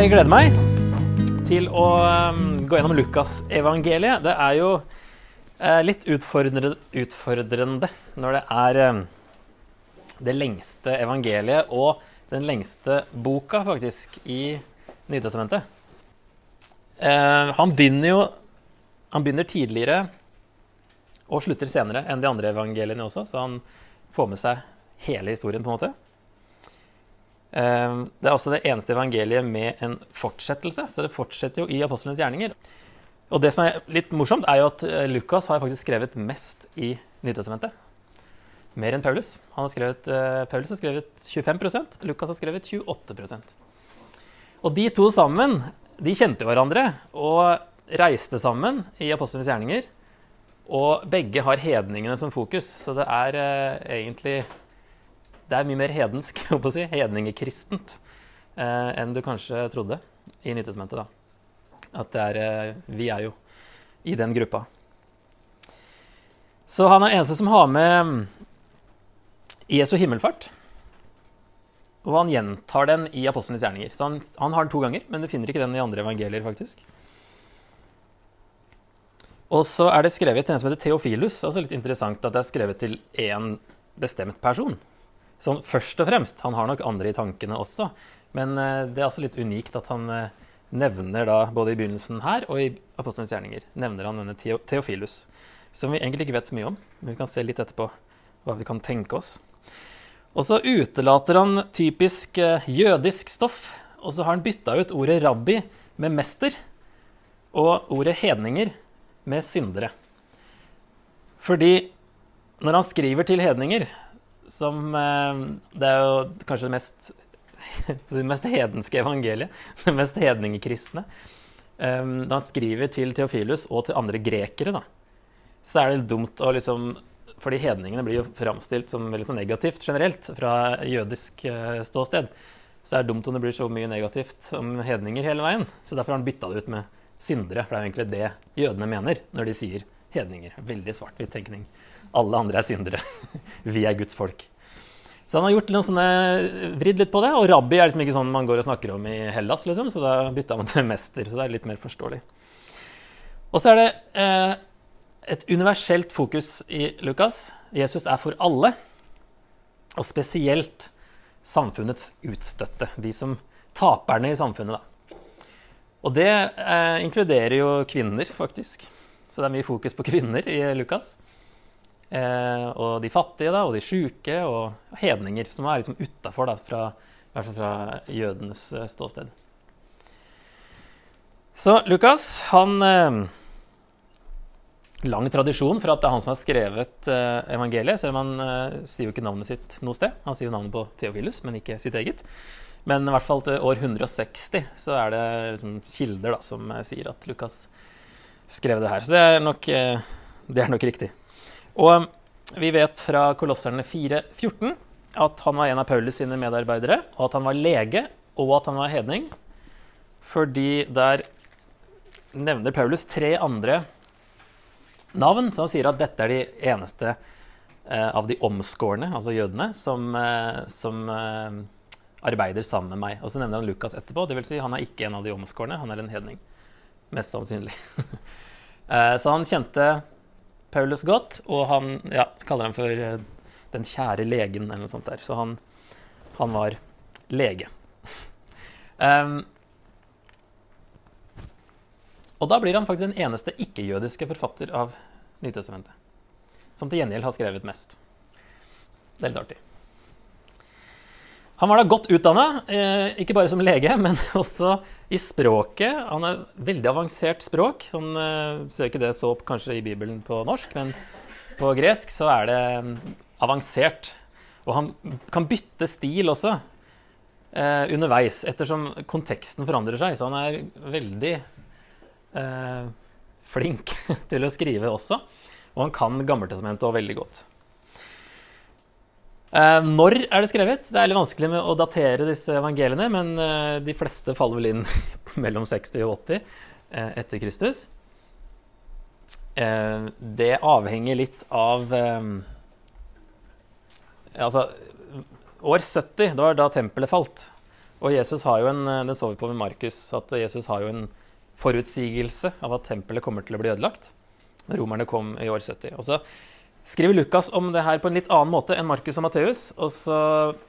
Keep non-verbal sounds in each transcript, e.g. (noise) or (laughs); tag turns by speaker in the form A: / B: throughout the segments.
A: Jeg gleder meg til å um, gå gjennom Lukasevangeliet. Det er jo eh, litt utfordrende, når det er eh, det lengste evangeliet og den lengste boka, faktisk, i Nytestamentet. Eh, han begynner jo Han begynner tidligere og slutter senere enn de andre evangeliene også, så han får med seg hele historien, på en måte. Eh, Det er også det eneste evangeliet med en fortsettelse, så det fortsetter jo i apostlenes gjerninger. Og det som er litt morsomt, er jo at eh, Lukas har faktisk skrevet mest i Nytestamentet. Mer enn Paulus. Han har skrevet, eh, Paulus har skrevet 25% Lukas har skrevet 28% Og de to sammen de kjente hverandre og reiste sammen i apostlenes gjerninger. Og begge har hedningene som fokus, så det er eh, egentlig Det er mye mer hedensk, (laughs) holdt på å si, hedningekristent, eh, enn du kanskje trodde i Nytestamentet. da. At det er eh, Vi er jo i den gruppa. Så han er den eneste som har med Jesu himmelfart. Og han gjentar den i apostlenes gjerninger. Så han, han har den to ganger, men du finner ikke den i andre evangelier, faktisk. Og så er det skrevet til en som heter Theofilus. Altså litt interessant at det er skrevet til én bestemt person. Sånn først og fremst. Han har nok andre i tankene også. Men eh, det er altså litt unikt at han eh, nevner da, både i begynnelsen her og i apostlenes gjerninger, nevner han denne Theofilus. Som vi egentlig ikke vet så mye om, men vi kan se litt etterpå hva vi kan tenke oss. Og så utelater han typisk eh, jødisk stoff, og så har han bytta ut ordet rabbi med mester og ordet hedninger med syndere. Fordi når han skriver til hedninger, som eh, Det er jo kanskje det mest, (laughs) det mest hedenske evangeliet, (laughs) det mest hedningekristne. Eh, da han skriver til Theofilus og til andre grekere, da, så er det dumt å liksom fordi hedningene blir jo framstilt som veldig så negativt generelt fra jødisk eh, ståsted. Så er det dumt om det blir så mye negativt om hedninger hele veien. Så derfor har han bytta det ut med syndere. For det er jo egentlig det jødene mener når de sier hedninger. Veldig svart-hvitt tenkning. Alle andre er syndere. (laughs) Vi er Guds folk. Så han har gjort noen sånne, vridd litt på det. Og rabbi er liksom ikke sånn man går og snakker om i Hellas, liksom, så da bytta man til mester. Så det er litt mer forståelig. Og så er det eh, et universelt fokus i Lukas. Jesus er for alle, og spesielt samfunnets utstøtte. De som taperne i samfunnet, da. Og det eh, inkluderer jo kvinner, faktisk. Så det er mye fokus på kvinner i Lukas. Eh, og de fattige da, og de sjuke og hedninger, som er liksom utafor, i hvert fall fra jødenes eh, ståsted. Så Lukas, han eh, lang tradisjon for at det er han som har skrevet uh, evangeliet, selv om han uh, sier jo ikke navnet sitt noe sted. Han sier jo navnet på Theofilus, men ikke sitt eget. Men i hvert fall til år 160 så er det liksom, kilder da, som uh, sier at Lukas skrev det her. Så det er nok, det er nok riktig. Og vi vet fra Kolosserne 4.14 at han var en av Paulus sine medarbeidere, og at han var lege, og at han var hedning. Fordi der nevner Paulus tre andre navn. Så han sier at dette er de eneste eh, av de omskårne, altså jødene, som, eh, som eh, arbeider sammen med meg. Og så nevner han Lukas etterpå. Det vil si, han er ikke en av de omskårne, han er en hedning. Mest sannsynlig. (laughs) Eh, så han kjente Paulus godt, og han ja, kaller ham for eh, den kjære legen, eller noe sånt der. Så han, han var lege. Um, og da blir han faktisk den eneste ikke-jødiske forfatter av Nytestamentet. Som til gjengjeld har skrevet mest. Det er litt artig. Han var da godt utdanna, eh, ikke bare som lege, (laughs) men også i språket. Han har veldig avansert språk. Sånn eh, ser ikke det så opp kanskje i Bibelen på norsk, men på gresk så er det mm, avansert. Og han kan bytte stil også eh, underveis, ettersom konteksten forandrer seg. Så han er veldig eh, flink (laughs) til å skrive også. Og han kan Gammeltestamentet òg veldig godt. Eh, når er det skrevet? Det er litt vanskelig med å datere disse evangeliene, men eh, de fleste faller vel inn (laughs) mellom 60 og 80 eh, etter Kristus. Det avhenger litt av Altså, år 70, det var da tempelet falt. Og Jesus har jo en, det så vi på med Markus, at Jesus har jo en forutsigelse av at tempelet kommer til å bli ødelagt romerne kom i år 70. Og så skriver Lukas om det her på en litt annen måte enn Markus og Matteus. Og så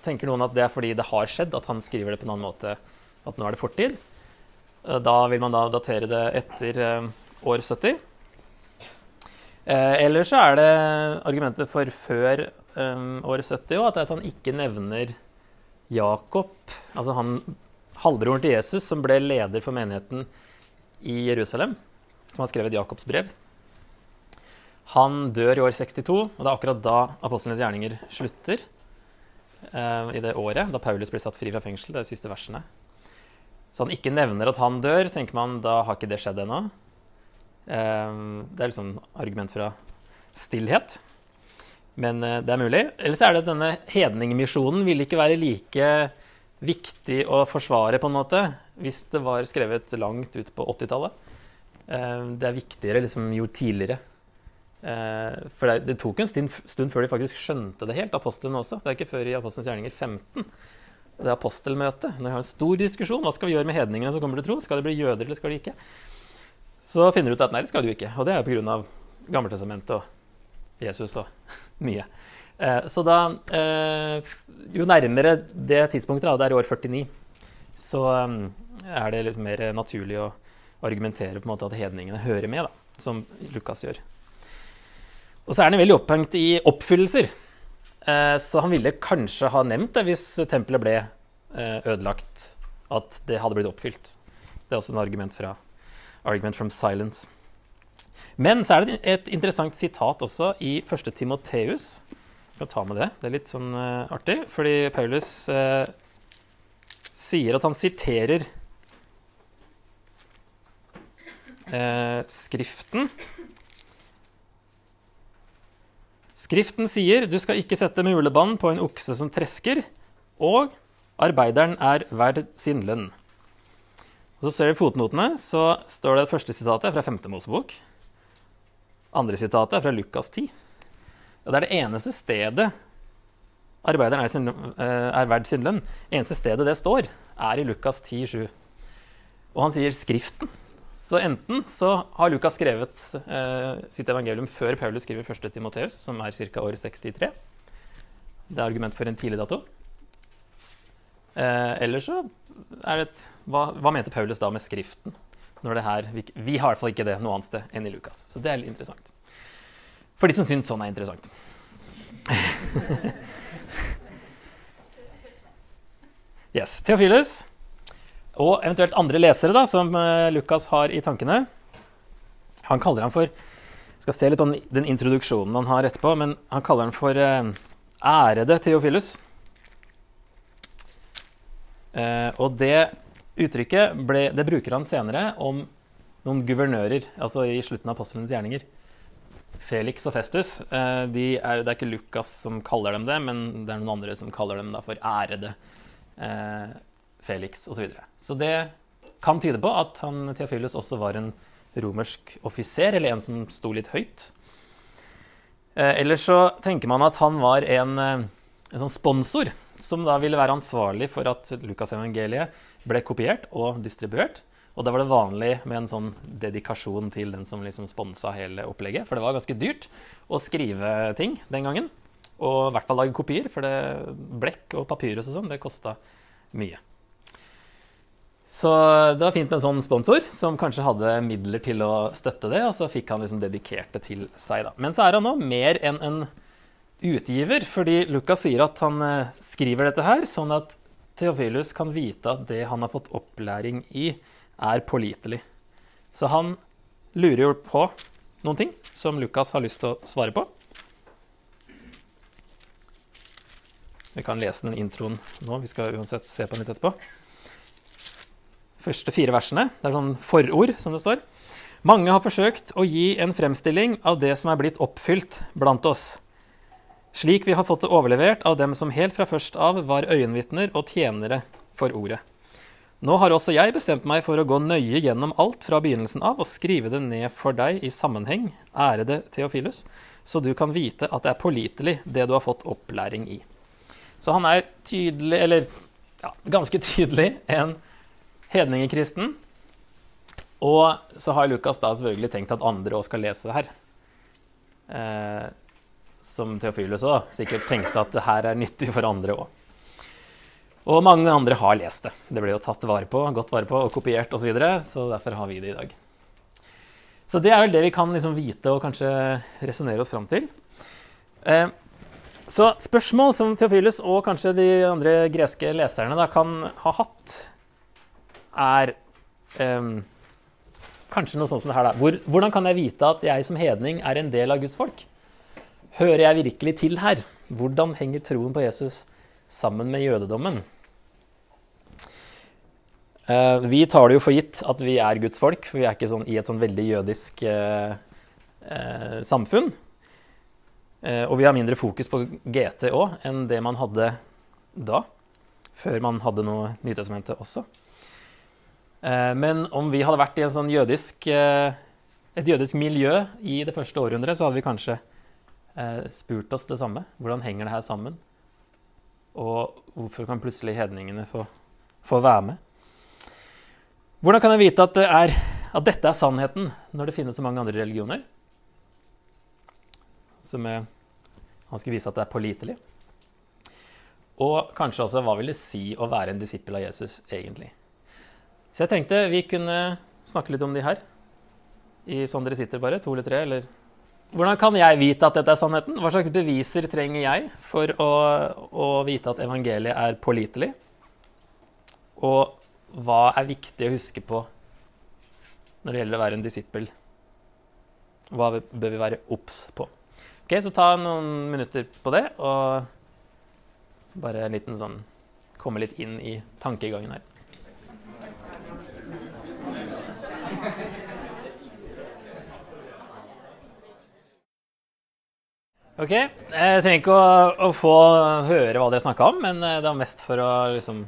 A: tenker noen at det er fordi det har skjedd, at han skriver det på en annen måte. At nå er det fortid. Eh, da vil man da datere det etter eh, år 70. Eh, eller så er det argumentet for før år 70 òg, at han ikke nevner Jakob, altså han halvbroren til Jesus, som ble leder for menigheten i Jerusalem, som har skrevet Jakobs brev. Han dør i år 62, og det er akkurat da apostlenes gjerninger slutter. Uh, I det året da Paulus blir satt fri fra fengsel. Det er de siste versene. Så han ikke nevner at han dør, tenker man da har ikke det skjedd ennå. Uh, det er liksom argument fra stillhet. Men uh, det er mulig. Ellers er det at denne hedningmisjonen ville ikke være like viktig å forsvare på en måte hvis det var skrevet langt ut på 80-tallet. Det er viktigere liksom, jo tidligere for det, det, tok en stund, stund, før de faktisk skjønte det helt, apostlene også. Det er ikke før i Apostelens gjerninger 15. Det er apostelmøte. Når de har en stor diskusjon hva skal vi gjøre med hedningene som kommer til tro. Skal de bli jøder, eller skal de ikke? Så finner de ut at nei, det skal de jo ikke. Og det er pga. Gammeltestamentet og Jesus og (laughs) mye. Eh, så da eh, Jo nærmere det tidspunktet, da, det er i år 49, så er det litt mer naturlig å argumentere på en måte at hedningene hører med, da, som Lukas gjør. Og så er han veldig opphengt i oppfyllelser. Eh, så han ville kanskje ha nevnt det hvis tempelet ble eh, ødelagt, at det hadde blitt oppfylt. Det er også en argument fra Argument from Silence. Men så er det et interessant sitat også i 1. Timoteus. Jeg kan ta med det. Det er litt sånn uh, artig, fordi Paulus sier at han siterer Skriften Skriften sier du skal ikke sette mulebånd på en okse som tresker, og arbeideren er verd sin lønn. Og så ser du fotnotene, så står det, første sitatet fra 5. Mosebok. Andre sitatet er fra Lukas 10. Og det er det eneste stedet arbeideren er, sin, eh, er verd sin lønn. Eneste stedet det står, er i Lukas 10, 7. Og han sier Skriften. Så enten så har Lukas skrevet eh, sitt evangelium før Paulus skriver 1. Timoteus, som er ca. år 63. Det er argument for en tidlig dato. Eh, eller så er det et hva, hva, mente Paulus da med Skriften? Når det her, vi, vi har i hvert fall ikke det noe annet sted enn i Lukas. Så det er litt interessant. For de som syns sånn er interessant. (laughs) yes. Theophilus og eventuelt andre lesere da, som uh, Lukas har i tankene. Han kaller ham for skal se litt på den, introduksjonen han har etterpå, men han kaller ham for eh, ærede Theophilus. Eh, og det uttrykket ble, det bruker han senere om noen guvernører, altså i slutten av apostlenes gjerninger. Felix og Festus. Eh, de er, det er ikke Lukas som kaller dem det, men det er noen andre som kaller dem for ærede. Uh, Felix osv. Så, videre. så det kan tyde på at han, Theophilus også var en romersk offiser, eller en som sto litt høyt. Eh, ellers så tenker man at han var en, eh, en sånn sponsor som da ville være ansvarlig for at Lukasevangeliet ble kopiert og distribuert. Og da var det vanlig med en sånn dedikasjon til den som liksom sponsa hele opplegget. For det var ganske dyrt å skrive ting den gangen. Og i hvert fall lage kopier, for det blekk og papyrus og sånn, det kosta mye. Så det var fint med en sånn sponsor som kanskje hadde midler til å støtte det, og så fikk han liksom dedikert det til seg. da. Men så er han nå mer enn en utgiver, fordi Lukas sier at han eh, skriver dette her sånn at Theophilus kan vite at det han har fått opplæring i, er pålitelig. Så han lurer jo på noen ting som Lukas har lyst til å svare på. Vi kan lese den introen nå. Vi skal uansett se på den litt etterpå første fire versene. Det er sånn forord, som det står. Mange har forsøkt å gi en fremstilling av det som er blitt oppfylt blant oss, slik vi har fått det overlevert av dem som helt fra først av var øyenvitner og tjenere for ordet. Nå har også jeg bestemt meg for å gå nøye gjennom alt fra begynnelsen av og skrive det ned for deg i sammenheng, ærede Theofilus, så du kan vite at det er pålitelig, det du har fått opplæring i. Så han er tydelig, eller ja, ganske tydelig en hedningekristen. Og så har Lukas da selvfølgelig tenkt at andre òg skal lese det her. Eh, som Theofilus òg sikkert tenkte at det her er nyttig for andre òg. Og mange andre har lest det. Det ble jo tatt vare på, godt vare på og kopiert osv. Så, videre, så derfor har vi det i dag. Så det er vel det vi kan liksom vite og kanskje resonnere oss fram til. Eh, så spørsmål som Theofilus og kanskje de andre greske leserne da, kan ha hatt, er um, kanskje noe sånt som det her. Da. Hvor, hvordan kan jeg vite at jeg som hedning er en del av Guds folk? Hører jeg virkelig til her? Hvordan henger troen på Jesus sammen med jødedommen? Uh, vi tar det jo for gitt at vi er Guds folk, for vi er ikke sånn, i et sånn veldig jødisk uh, uh, samfunn. Og vi har mindre fokus på GT òg enn det man hadde da, før man hadde noe Nytestamentet også. Eh, men om vi hadde vært i sånn jødisk, eh, et jødisk miljø i det første århundret, så hadde vi kanskje eh, spurt oss det samme. Hvordan henger det her sammen? Og hvorfor kan plutselig hedningene få, få være med? Hvordan kan jeg vite at, det er, at, dette er sannheten, når det finnes så mange andre religioner? Som er, han skulle vise at det er pålitelig. Og kanskje også hva vil det si å være en disippel av Jesus egentlig? Så jeg tenkte vi kunne snakke litt om de her. I sånn dere sitter, bare. To eller tre, eller Hvordan kan jeg vite at dette er sannheten? Hva slags beviser trenger jeg for å, å vite at evangeliet er pålitelig? Og hva er viktig å huske på når det gjelder å være en disippel? Hva bør vi være obs på? Ok, Så ta noen minutter på det, og bare en liten sånn Komme litt inn i tankegangen her. Ok. Jeg trenger ikke å, å få høre hva dere snakka om, men eh, det var mest for å liksom,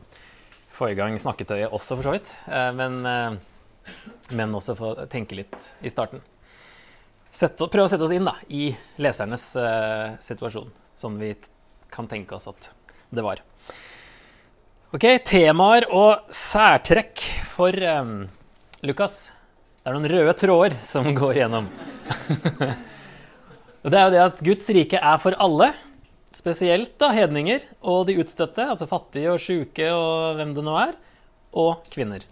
A: få i gang snakketøyet også, for så vidt. Eh, men, eh, men også få tenke litt i starten. Sette, prøve å sette oss inn da, i lesernes uh, situasjon, sånn vi kan tenke oss at det var. Ok, Temaer og særtrekk for um, Lukas. Det er noen røde tråder som går gjennom. (laughs) og det er jo det at Guds rike er for alle, spesielt da hedninger og de utstøtte, altså fattige og sjuke og hvem det nå er, og kvinner.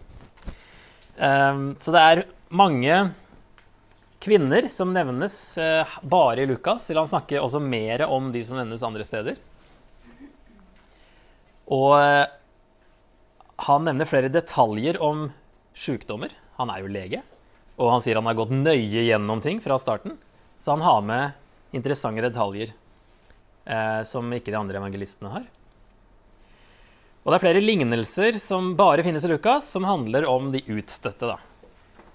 A: Um, så det er mange kvinner som nevnes uh, bare i Lukas. Eller han snakker også mer om de som nevnes andre steder. Og uh, han nevner flere detaljer om sjukdommer. Han er jo lege, og han sier han har gått nøye gjennom ting fra starten. Så han har med interessante detaljer eh, som ikke de andre evangelistene har. Og det er flere lignelser som bare finnes i Lukas, som handler om de utstøtte. da.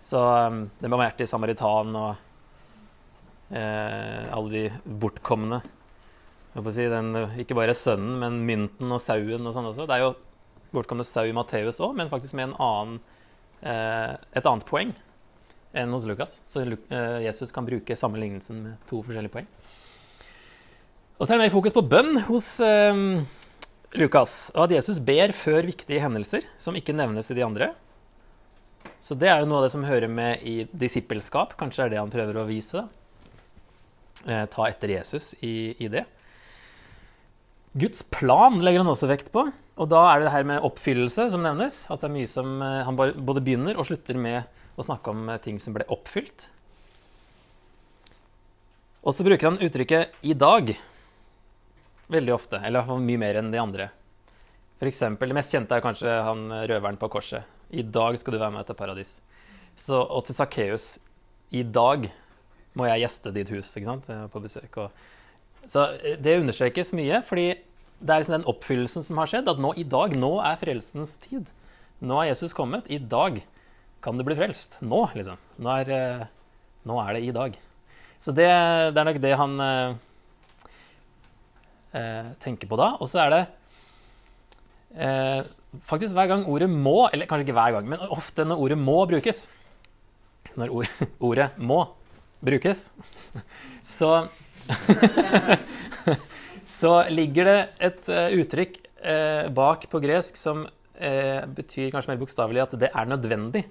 A: Så um, den barmhjertige samaritan og eh, alle de bortkomne. Si, den, ikke bare sønnen, men mynten og sauen og sånn også. Det er jo bortkomne sau i Matteus òg, men faktisk med en annen Eh, et annet poeng enn hos Lukas. Så eh, Jesus kan bruke samme lignelsen med to forskjellige poeng. Og så er det mer fokus på bønn hos eh, Lukas. Og at Jesus ber før viktige hendelser som ikke nevnes i de andre. Så det er jo noe av det som hører med i disippelskap. Kanskje er det han prøver å vise. Eh, ta etter Jesus i, i, det. Guds plan legger han også vekt på. Og da er det det her med oppfyllelse som nevnes. At det er mye som eh, han både begynner og slutter med å snakke om eh, ting som ble oppfylt. Og så bruker han uttrykket 'i dag' veldig ofte. Eller mye mer enn de andre. For eksempel, Det mest kjente er kanskje han eh, røveren på korset. 'I dag skal du være med til paradis'. Så, og til Sakkeus 'I dag må jeg gjeste ditt hus', ikke sant? på besøk. Og, så det understrekes mye, fordi det er liksom den oppfyllelsen som har skjedd. At nå i dag, nå er frelsens tid. Nå er Jesus kommet. I dag kan du bli frelst. Nå, liksom. Nå er, eh, nå er det i dag. Så det, det er nok det han eh, eh, tenker på da. Og så er det eh, faktisk hver gang ordet 'må', eller kanskje ikke hver gang, men ofte når ordet 'må' brukes Når ord, (laughs) ordet 'må' brukes, (laughs) så (laughs) så ligger det et uh, uttrykk eh, bak på gresk som eh, betyr kanskje mer bokstavelig at det er nødvendig.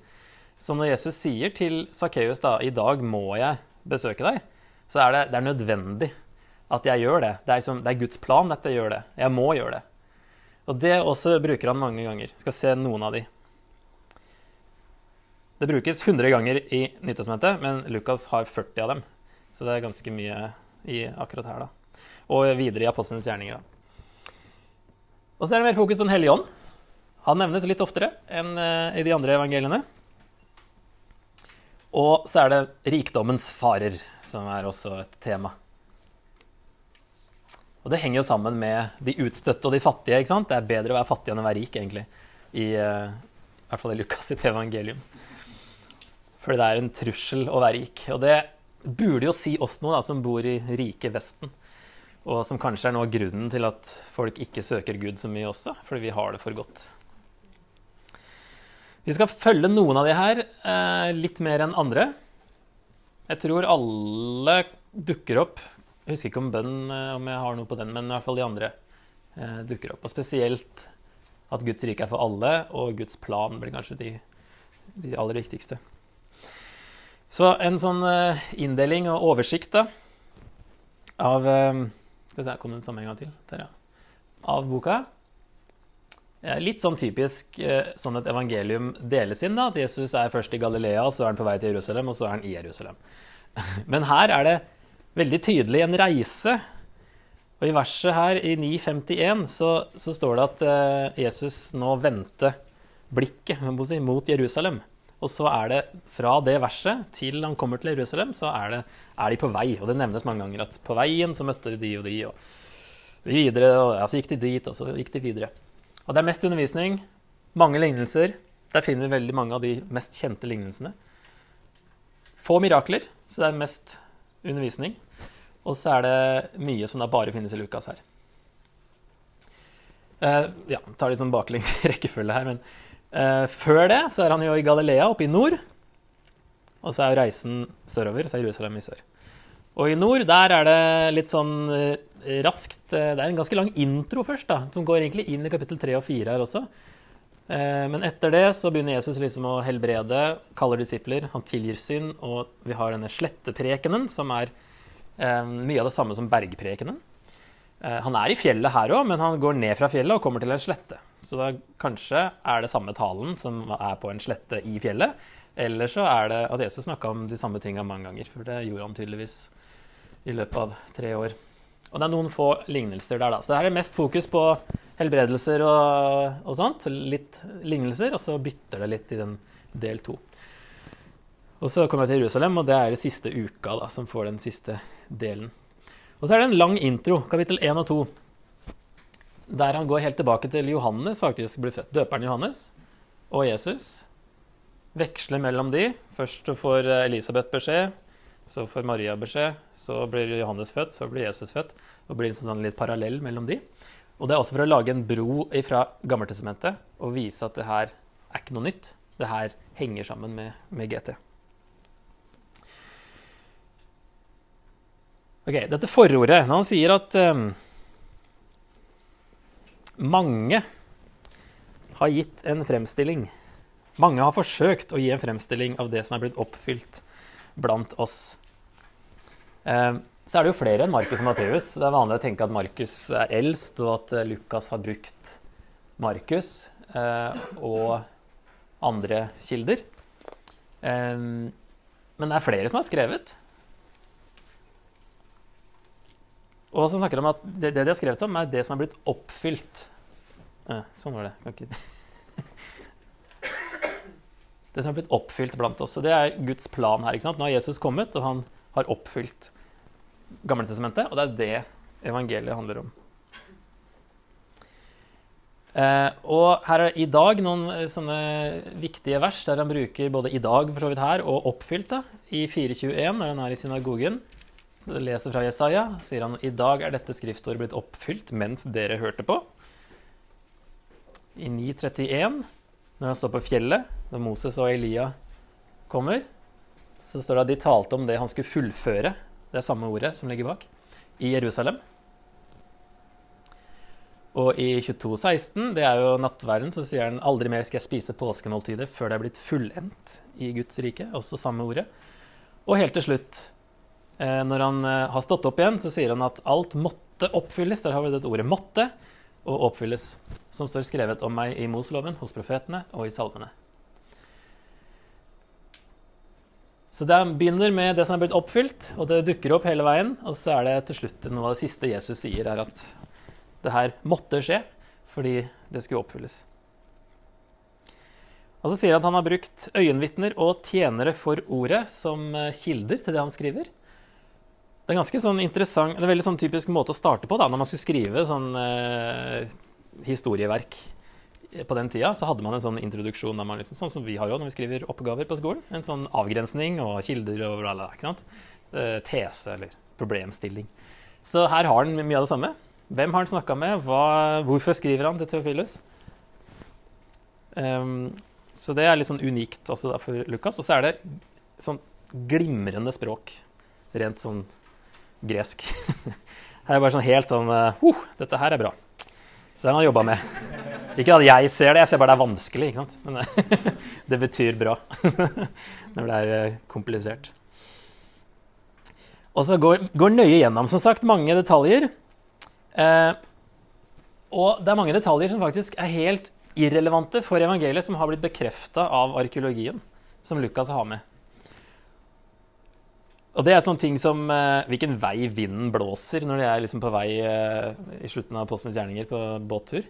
A: Så når Jesus sier til Sakkeus da, i dag må jeg besøke deg, så er det, det er nødvendig at jeg gjør det. Det er, liksom, det er, Guds plan at jeg gjør det. Jeg må gjøre det. Og det også bruker han mange ganger. Skal se noen av de. Det brukes 100 ganger i Nyttestamentet, men Lukas har 40 av dem. Så det er ganske mye i akkurat her, da. Og videre i Apostlenes gjerninger. da. Og så er det mer fokus på Den hellige ånd. Han nevnes litt oftere enn eh, i de andre evangeliene. Og så er det rikdommens farer, som er også et tema. Og det henger jo sammen med de utstøtte og de fattige. ikke sant? Det er bedre å være fattig enn å være rik, egentlig. I, uh, i hvert fall i Lukas sitt evangelium. Fordi det er en trussel å være rik. Og det burde jo si oss noe da, som bor i rike Vesten. Og som kanskje er noe av grunnen til at folk ikke søker Gud så mye også. Fordi vi har det for godt. Vi skal følge noen av de her eh, litt mer enn andre. Jeg tror alle dukker opp. Jeg husker ikke om bønn, eh, om jeg har noe på den, men i hvert fall de andre eh, dukker opp. Og spesielt at Guds rike er for alle, og Guds plan blir kanskje de, de aller viktigste. Så en sånn eh, inndeling og oversikt da, av eh, Skal vi se, kom samme en til? Der, ja. Av boka. Litt sånn typisk eh, sånn et evangelium deles inn. da, At Jesus er først i Galilea, så er han på vei til Jerusalem, og så er han i Jerusalem. (laughs) Men her er det veldig tydelig en reise. Og i verset her, i 951, så, så står det at uh, Jesus nå vendte blikket si, mot Jerusalem. Og så er det fra det verset til han kommer til Jerusalem, så er, det, er de på vei. Og det nevnes mange ganger at på veien så møtte de og de, og videre, og ja, så gikk de dit, og så gikk de videre. Og det er mest undervisning, mange lignelser. Der finner vi veldig mange av de mest kjente lignelsene. Få mirakler, så det er mest undervisning. Og så er det mye som da bare finnes i Lukas her. Uh, ja, tar litt sånn baklengs (laughs) rekkefølge her, men uh, før det så er han jo i Galilea, oppe i nord. Og så er reisen sørover, så er Jerusalem i sør. Og i nord, der er det litt sånn uh, raskt eh, Det er en ganske lang intro først, da, som går egentlig inn i kapittel 3 og 4 her også. Eh, men etter det så begynner Jesus liksom å helbrede, kaller disipler, han tilgir synd, og vi har denne sletteprekenen, som er eh, mye av det samme som bergprekenen. Han er i fjellet her òg, men han går ned fra fjellet og kommer til en slette. Så da, kanskje er det samme talen som er på en slette i fjellet. Eller så er det at Jesus snakka om de samme tinga mange ganger. For det gjorde han tydeligvis i løpet av tre år. Og det er noen få lignelser der, da. Så her er det mest fokus på helbredelser og, og sånt. Litt lignelser, og så bytter det litt i den del to. Og så kommer jeg til Jerusalem, og det er det siste uka da, som får den siste delen. Og så er det en lang intro, kapittel 1 og 2, der han går helt tilbake til Johannes faktisk blir født. Døperen Johannes og Jesus. Veksler mellom de. Først får Elisabeth beskjed så får Maria beskjed, så blir Johannes født, så blir Jesus født. Og blir en sånn litt parallell mellom de. Og det er også for å lage en bro fra Gammeltestamentet og vise at det her er ikke noe nytt. Det her henger sammen med, med GT. Ok, Dette forordet Når han sier at um, mange har gitt en fremstilling Mange har forsøkt å gi en fremstilling av det som er blitt oppfylt blant oss. Eh, så er det jo flere enn Markus og Matteus. Det er vanlig å tenke at Markus er eldst, og at eh, Lukas har brukt Markus eh, og andre kilder. Men det er flere som har skrevet. Og så snakker de om at det, det de har skrevet om, er det som er blitt oppfylt. Sånn var det. Kan ikke det som har blitt oppfylt blant oss. Og det er Guds plan her. ikke sant? Nå har Jesus kommet, og han har oppfylt Gamletestamentet, og det er det evangeliet handler om. Eh, og her er i dag noen eh, sånne viktige vers der han bruker både 'i dag' for så vidt her, og 'oppfylt' da, i 421, når han er i synagogen. Så det leser fra Jesaja, sier han 'i dag er dette skriftordet blitt oppfylt mens dere hørte på'. I 931 når han står på fjellet, når Moses og Elia kommer, så står det at de talte om det han skulle fullføre, det er samme ordet som ligger bak, i Jerusalem. Og i 22.16, det er jo nattverden, så sier han aldri mer skal jeg spise påskemåltidet før det er blitt fullendt i Guds rike. Også samme ordet. Og helt til slutt, eh, når han eh, har stått opp igjen, så sier han at alt måtte oppfylles. Der har vi det ordet 'måtte' og 'oppfylles', som står skrevet om meg i Mosloven, hos profetene og i salmene. Så det begynner med det som er blitt oppfylt, og det dukker opp hele veien. Og så er det til slutt noe av det siste Jesus sier, er at det her måtte skje fordi det skulle oppfylles. Og så sier han at han har brukt øyenvitner og tjenere for ordet som kilder til det han skriver. Det er ganske sånn interessant, er en veldig sånn typisk måte å starte på da, når man skulle skrive sånn eh, historieverk på den tida så hadde man en sånn introduksjon liksom, sånn som vi har også når vi skriver oppgaver på skolen. En sånn avgrensning og kilder og bla, bla, ikke sant? Eh, tese eller problemstilling. Så her har han mye av det samme. Hvem har han snakka med? Hva, hvorfor skriver han til Theophilus? Um, så det er litt sånn unikt også for Lukas. Og så er det sånn glimrende språk. Rent sånn gresk. (laughs) her er bare sånn helt sånn uh, Dette her er bra. Så det har han jobba med. Ikke at jeg ser det, jeg ser bare det er vanskelig. ikke sant? Men (laughs) det betyr bra (laughs) når det er eh, komplisert. Og så går, går nøye gjennom som sagt, mange detaljer. Eh, og det er mange detaljer som faktisk er helt irrelevante for evangeliet, som har blitt bekrefta av arkeologien, som Lukas har med. Og det er sånne ting som eh, hvilken vei vinden blåser når de er liksom på vei eh, i slutten av Postens gjerninger på båttur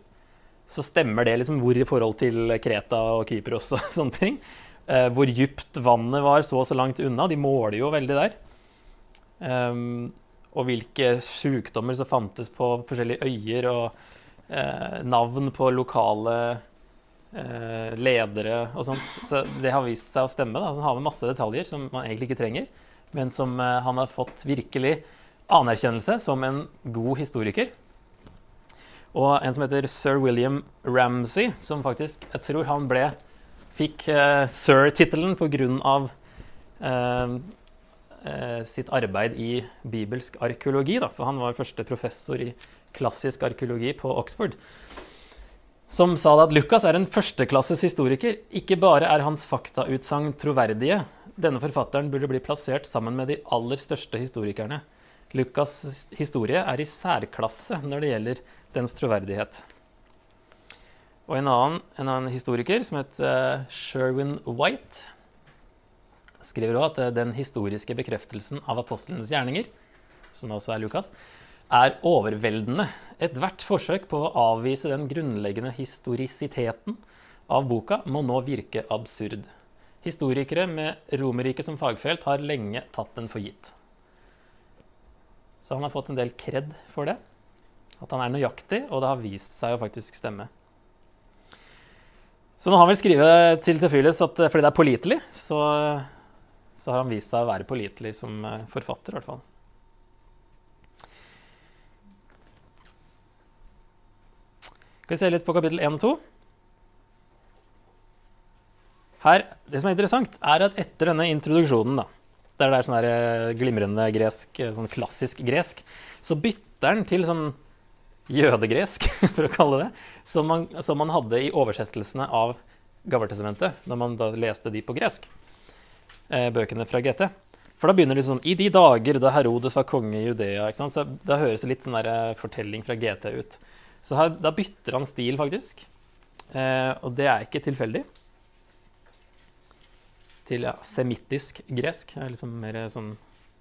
A: så stemmer det liksom hvor i forhold til Kreta og Kypros og (laughs) sånne ting. Eh, hvor dypt vannet var så og så langt unna. De måler jo veldig der. Um, og hvilke sykdommer som fantes på forskjellige øyer, og eh, navn på lokale eh, ledere og sånt. Så det har vist seg å stemme. Da. Så har med masse detaljer som man egentlig ikke trenger, men som eh, han har fått virkelig anerkjennelse som en god historiker. Og en som heter sir William Ramsay, som faktisk Jeg tror han ble Fikk uh, sir-tittelen pga. Uh, uh, sitt arbeid i bibelsk arkeologi. Da, for han var første professor i klassisk arkeologi på Oxford. Som sa at Lucas er en førsteklasses historiker. Ikke bare er hans faktautsagn troverdige. Denne forfatteren burde bli plassert sammen med de aller største historikerne. Lukas' historie er i særklasse når det gjelder dens troverdighet. Og en annen, en annen historiker som het uh, Sherwin White, skriver også at uh, den historiske bekreftelsen av apostlenes gjerninger, som også er Lukas, er overveldende. Ethvert forsøk på å avvise den grunnleggende historisiteten av boka må nå virke absurd. Historikere med Romerriket som fagfelt har lenge tatt den for gitt. Så han har fått en del kred for det. At han er nøyaktig, og det har vist seg å faktisk stemme. Så når han vil skrive til Tefylis at fordi det er pålitelig, så, så, har han vist seg å være pålitelig som eh, forfatter, i hvert fall. Skal vi se litt på kapittel 1 og 2. Her, Det som er interessant, er at etter denne introduksjonen, da, der det er sånn der glimrende gresk, eh, sånn klassisk gresk, så bytter han til sånn jødegresk, (laughs) for å kalle det, som man, som man hadde i oversettelsene av Gammeltestamentet, når man da leste de på gresk, eh, bøkene fra GT. For da begynner det sånn I de dager da Herodes var konge i Judea. ikke sant? Så Da høres det litt sånn eh, fortelling fra GT ut. Så her, da bytter han stil, faktisk. Eh, og det er ikke tilfeldig. Til ja, semittisk gresk. er liksom mer sånn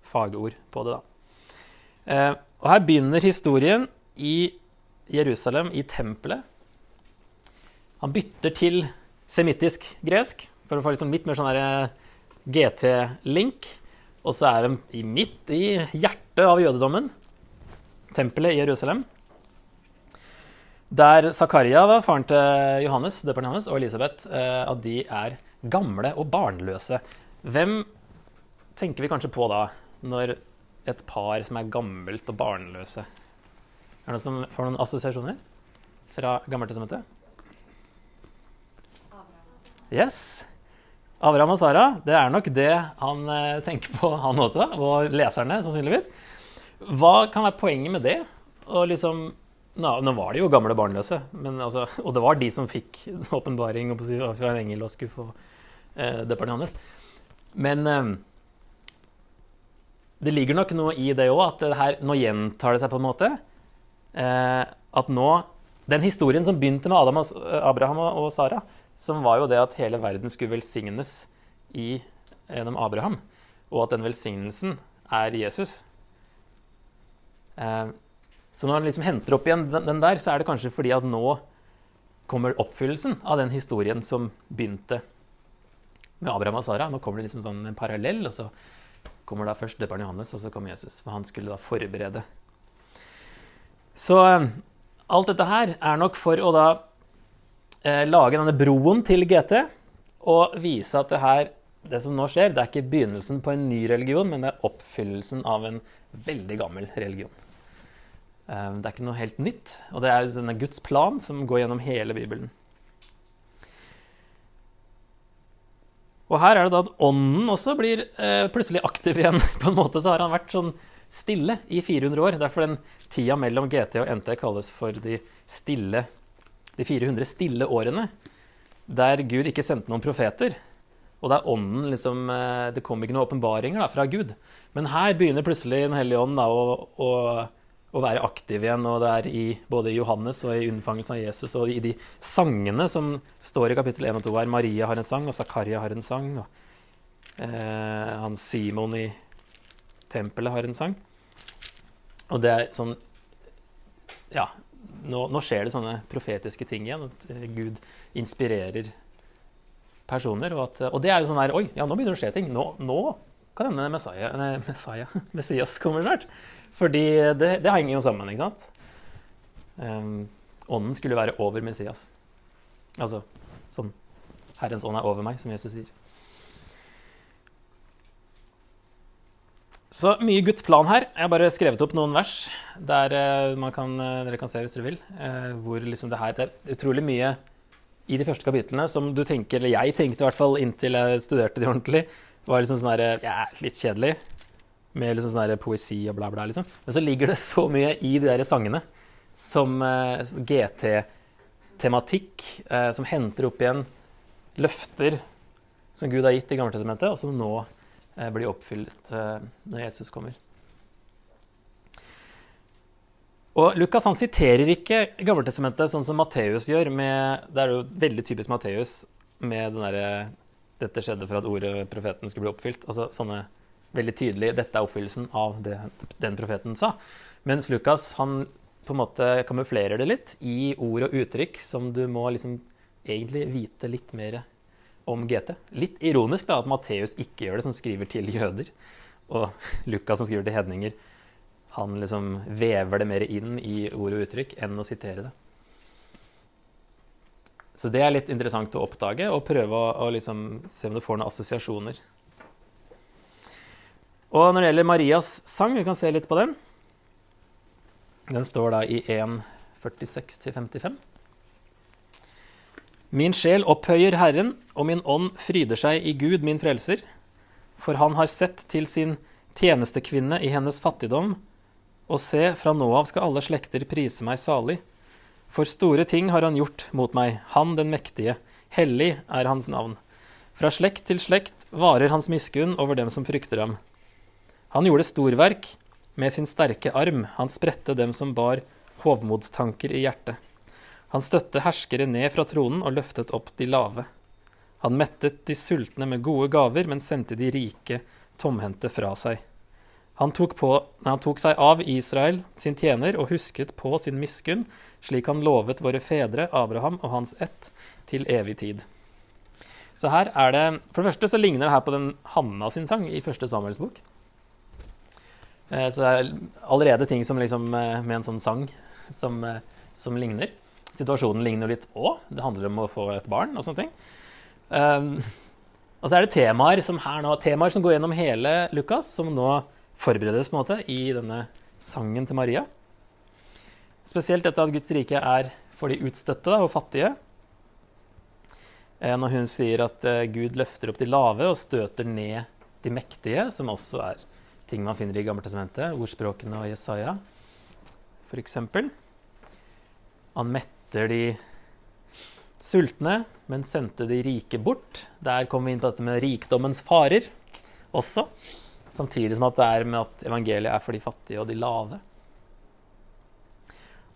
A: fagord på det, da. Eh, og her begynner historien i Jerusalem, i tempelet. Han bytter til semittisk gresk for å få liksom litt mer sånn eh, GT-link. Og så er de midt i hjertet av jødedommen, tempelet i Jerusalem. Der Zakaria, da, faren til Johannes, døperen Johannes, og Elisabeth, eh, at de er gamle og barnløse. Hvem tenker vi kanskje på da, når et par som er gammelt og barnløse, er det noen som får noen assosiasjoner fra gammelt Gammeltestamentet? Yes. Abraham og Sara, det er nok det han eh, tenker på, han også, og leserne sannsynligvis. Hva kan være poenget med det? Og liksom nå, nå var de jo gamle barnløse, men, altså, og det var de som fikk åpenbaring fra en engel og skulle få døperen hans. Men eh, det ligger nok noe i det òg, at det her, nå gjentar det seg på en måte. Eh, at nå Den historien som begynte med Adam og, Abraham og Sara, som var jo det at hele verden skulle velsignes i, gjennom Abraham, og at den velsignelsen er Jesus. Eh, så når han liksom henter opp igjen den, der, så er det kanskje fordi at nå kommer oppfyllelsen av den historien som begynte med Abraham og Sara. Nå kommer det liksom sånn en parallell, og så kommer da først døperen Johannes, og så kommer Jesus. For han skulle da forberede. Så eh, alt dette her er nok for å da eh, lage denne broen til GT og vise at det her, det som nå skjer, det er ikke begynnelsen på en ny religion, men det er oppfyllelsen av en veldig gammel religion. Ehm, det er ikke noe helt nytt, og det er jo denne Guds plan som går gjennom hele Bibelen. Og her er det da at ånden også blir eh, plutselig aktiv igjen. (laughs) På en måte så har han vært sånn stille i 400 år. Derfor den tida mellom GT og NT kalles for de stille De 400 stille årene. Der Gud ikke sendte noen profeter. Og det er ånden liksom eh, Det kom ikke noen åpenbaringer fra Gud. Men her begynner plutselig Den hellige ånd da, å, å å være aktiv igjen. Og det er i både i Johannes og i unnfangelsen av Jesus og i de sangene som står i kapittel 1 og 2 her. Maria har en sang, og Zakaria har en sang. Og eh, han Simon i tempelet har en sang. Og det er sånn Ja, nå, nå skjer det sånne profetiske ting igjen. At eh, Gud inspirerer personer. Og, at, og, det er jo sånn her Oi, ja, nå begynner det å skje ting. Nå, nå kan denne Messiah, Messiah, (laughs) Messias kommer snart. Fordi det, det henger jo sammen, ikke sant? Um, ånden skulle være over Messias. Altså sånn Herrens ånd er over meg, som Jesus sier. Så mye Guds plan her. Jeg har bare skrevet opp noen vers der uh, kan, uh, dere kan se hvis dere vil. Uh, hvor liksom det her Det er utrolig mye i de første kapitlene som du tenker, eller jeg tenkte i hvert fall inntil jeg studerte de ordentlig, var liksom sånn her, ja, litt kjedelig med liksom sånn poesi og bla, bla. liksom. Men så ligger det så mye i de der sangene som uh, GT-tematikk, uh, som henter opp igjen løfter som Gud har gitt i Gammeltestamentet, og som nå uh, blir oppfylt eh, når Jesus kommer. Og Lukas han siterer ikke Gammeltestamentet sånn som Matteus gjør. Med, det er jo veldig typisk Matteus med den derre 'Dette skjedde for at ordet profeten skulle bli oppfylt'. Altså sånne veldig tydelig dette er oppfyllelsen av det den profeten sa. Mens Lukas han på en måte kamuflerer det litt i ord og uttrykk som du må liksom egentlig vite litt mer om GT. Litt ironisk da at Matteus ikke gjør det, som skriver til jøder. Og Lukas, som skriver til hedninger, han liksom vever det mer inn i ord og uttrykk enn å sitere det. Så det er litt interessant å oppdage og prøve å, å liksom se om du får noen assosiasjoner. Og når det gjelder Marias sang, vi kan se litt på den. Den står da i 1.46-55. Min sjel opphøyer Herren, og min ånd fryder seg i Gud, min frelser. For han har sett til sin tjenestekvinne i hennes fattigdom. Og se, fra nå av skal alle slekter prise meg salig. For store ting har han gjort mot meg, han den mektige. Hellig er hans navn. Fra slekt til slekt varer hans miskunn over dem som frykter ham. Han gjorde storverk med sin sterke arm, han spredte dem som bar hovmodstanker i hjertet. Han støtte herskere ned fra tronen og løftet opp de lave. Han mettet de sultne med gode gaver, men sendte de rike tomhendte fra seg. Han tok, på, han tok seg av Israel, sin tjener, og husket på sin miskunn, slik han lovet våre fedre, Abraham og hans ett, til evig tid. Så her er det, For det første så ligner det her på den Hanna sin sang i første Samuels bok. Eh, så det er allerede ting som liksom, eh, med en sånn sang som, eh, som ligner. Situasjonen ligner litt òg. Det handler om å få et barn og sånne ting. Um, og så er det temaer som nå, temaer som går gjennom hele Lukas, som nå forberedes på en måte i denne sangen til Maria. Spesielt dette at Guds rike er for de utstøtte og fattige. Når hun sier at Gud løfter opp de lave og støter ned de mektige, som også er ting man finner i Gammeltestamentet, ordspråkene og Jesaja f.eks. Han metter de sultne, men sendte de rike bort. Der kommer vi inn på dette med rikdommens farer også. Samtidig som at det er med at evangeliet er for de fattige og de lave.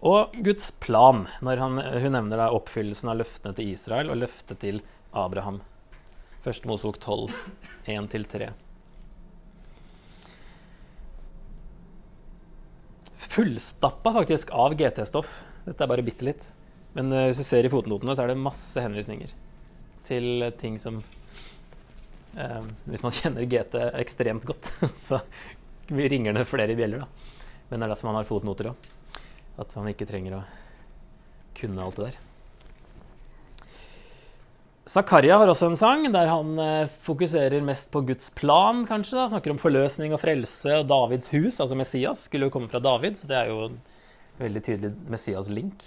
A: Og Guds plan, når han, hun nevner da oppfyllelsen av løftene til Israel og løftet til Abraham. Første Mosebok 12, 1-3. Fullstappa faktisk av GT-stoff. Dette er bare bitte litt. Men uh, hvis du ser i fotnotene, så er det masse henvisninger til ting som uh, Hvis man (laughs) kjenner GT ekstremt godt, (laughs) så ringer det flere bjeller, da. Men det er derfor man har fotnoter òg. At man ikke trenger å kunne alt det der. Zakaria har også en sang der han uh, fokuserer mest på Guds plan, kanskje. Da. Snakker om forløsning og frelse og Davids hus, altså Messias, skulle jo komme fra David, så det er jo en veldig tydelig Messias-link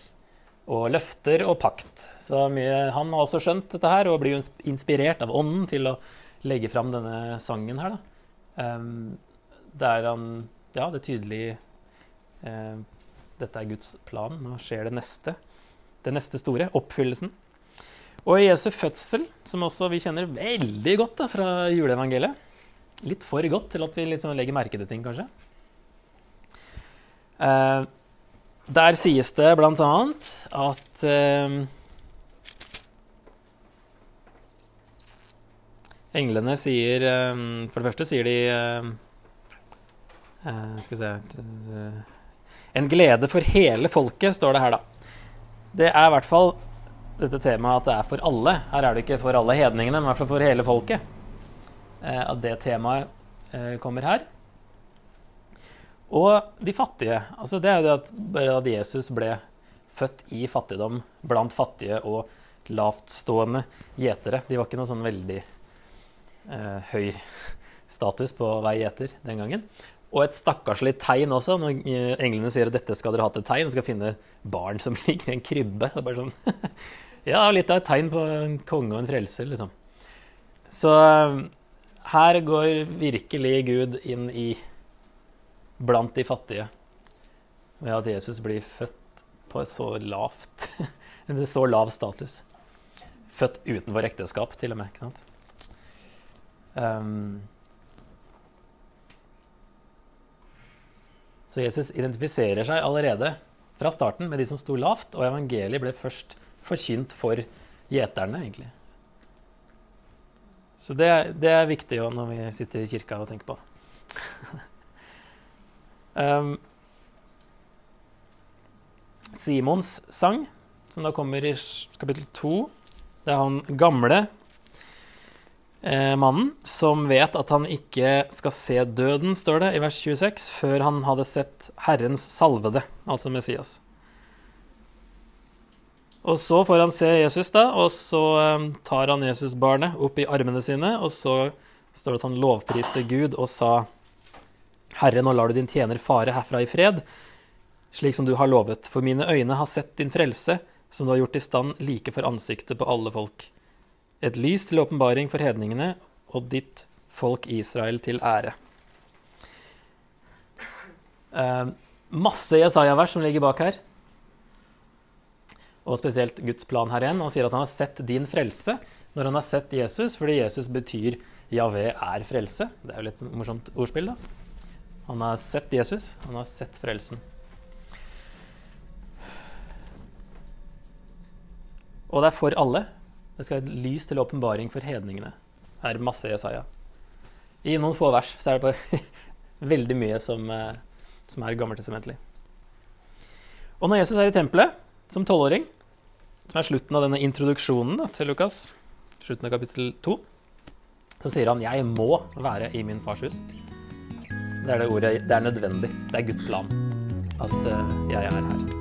A: og løfter og pakt. Så mye, han har også skjønt dette her og blir jo inspirert av ånden til å legge fram denne sangen her. Da. Um, der han Ja, det er tydelig uh, Dette er Guds plan. Nå skjer det neste. Det neste store. Oppfyllelsen. Og i Jesu fødsel, som også vi kjenner veldig godt da, fra juleevangeliet. Litt for godt til at vi liksom legger merke til ting, kanskje. Eh, der sies det annet at eh, Englene sier eh, For det første sier de eh, eh Skal vi se En glede for hele folket, står det her, da. Det er i hvert fall dette temaet at det er for alle. Her er det ikke for alle hedningene, men i hvert fall for hele folket. Eh, at det temaet kommer her. Og de fattige. altså Det er jo det at bare at Jesus ble født i fattigdom blant fattige og lavtstående gjetere. De var ikke noe sånn veldig eh, høy status på å være gjeter den gangen. Og et stakkarslig tegn også, når englene sier at dette skal dere ha til tegn. Skal finne barn som (laughs) ligger i en krybbe. Det er bare sånn, (laughs) ja, litt av et tegn på en konge og en frelser, liksom. Så eh, her går virkelig Gud inn i blant de fattige ved at Jesus blir født på så lavt (laughs) så lav status. Født utenfor ekteskap, til og med. ikke sant? Um, så Jesus identifiserer seg allerede fra starten med de som sto lavt, og evangeliet ble først forkynt for gjeterne, egentlig. Så det, det er viktig jo når vi sitter i kirka og tenker på. (laughs) Um, Simons sang, som da kommer i kapittel to. Det er han gamle mannen som vet at han ikke skal se døden, står det i vers 26, før han hadde sett Herrens salvede, altså Messias. Og så får han se Jesus, da, og så um, tar han Jesusbarnet opp i armene sine, og så står det at han lovpriste Gud og sa Herre, nå lar du din tjener fare herfra i fred, slik som du har lovet, for mine øyne har sett din frelse, som du har gjort i stand like for ansiktet på alle folk. Et lys til åpenbaring for hedningene og ditt folk Israel til ære. Eh, masse Jesaja-vers som ligger bak her. Og spesielt Guds plan her igjen. Han sier at han har sett din frelse når han har sett Jesus, fordi Jesus betyr Javé er frelse. Det er jo litt morsomt ordspill, da. Han har sett Jesus, han har sett frelsen. Og det er for alle. Det skal et lys til åpenbaring for hedningene. Her er masse Jesaja. I noen få vers så er det på (laughs) veldig mye som, eh, som er gammeltestamentlig. Og når Jesus er i tempelet som tolvåring, som er slutten av denne introduksjonen da, til Lukas, slutten av kapittel to, så sier han 'Jeg må være i min fars hus'. Det er det ordet Det er nødvendig. Det er Guds plan at uh, jeg er her.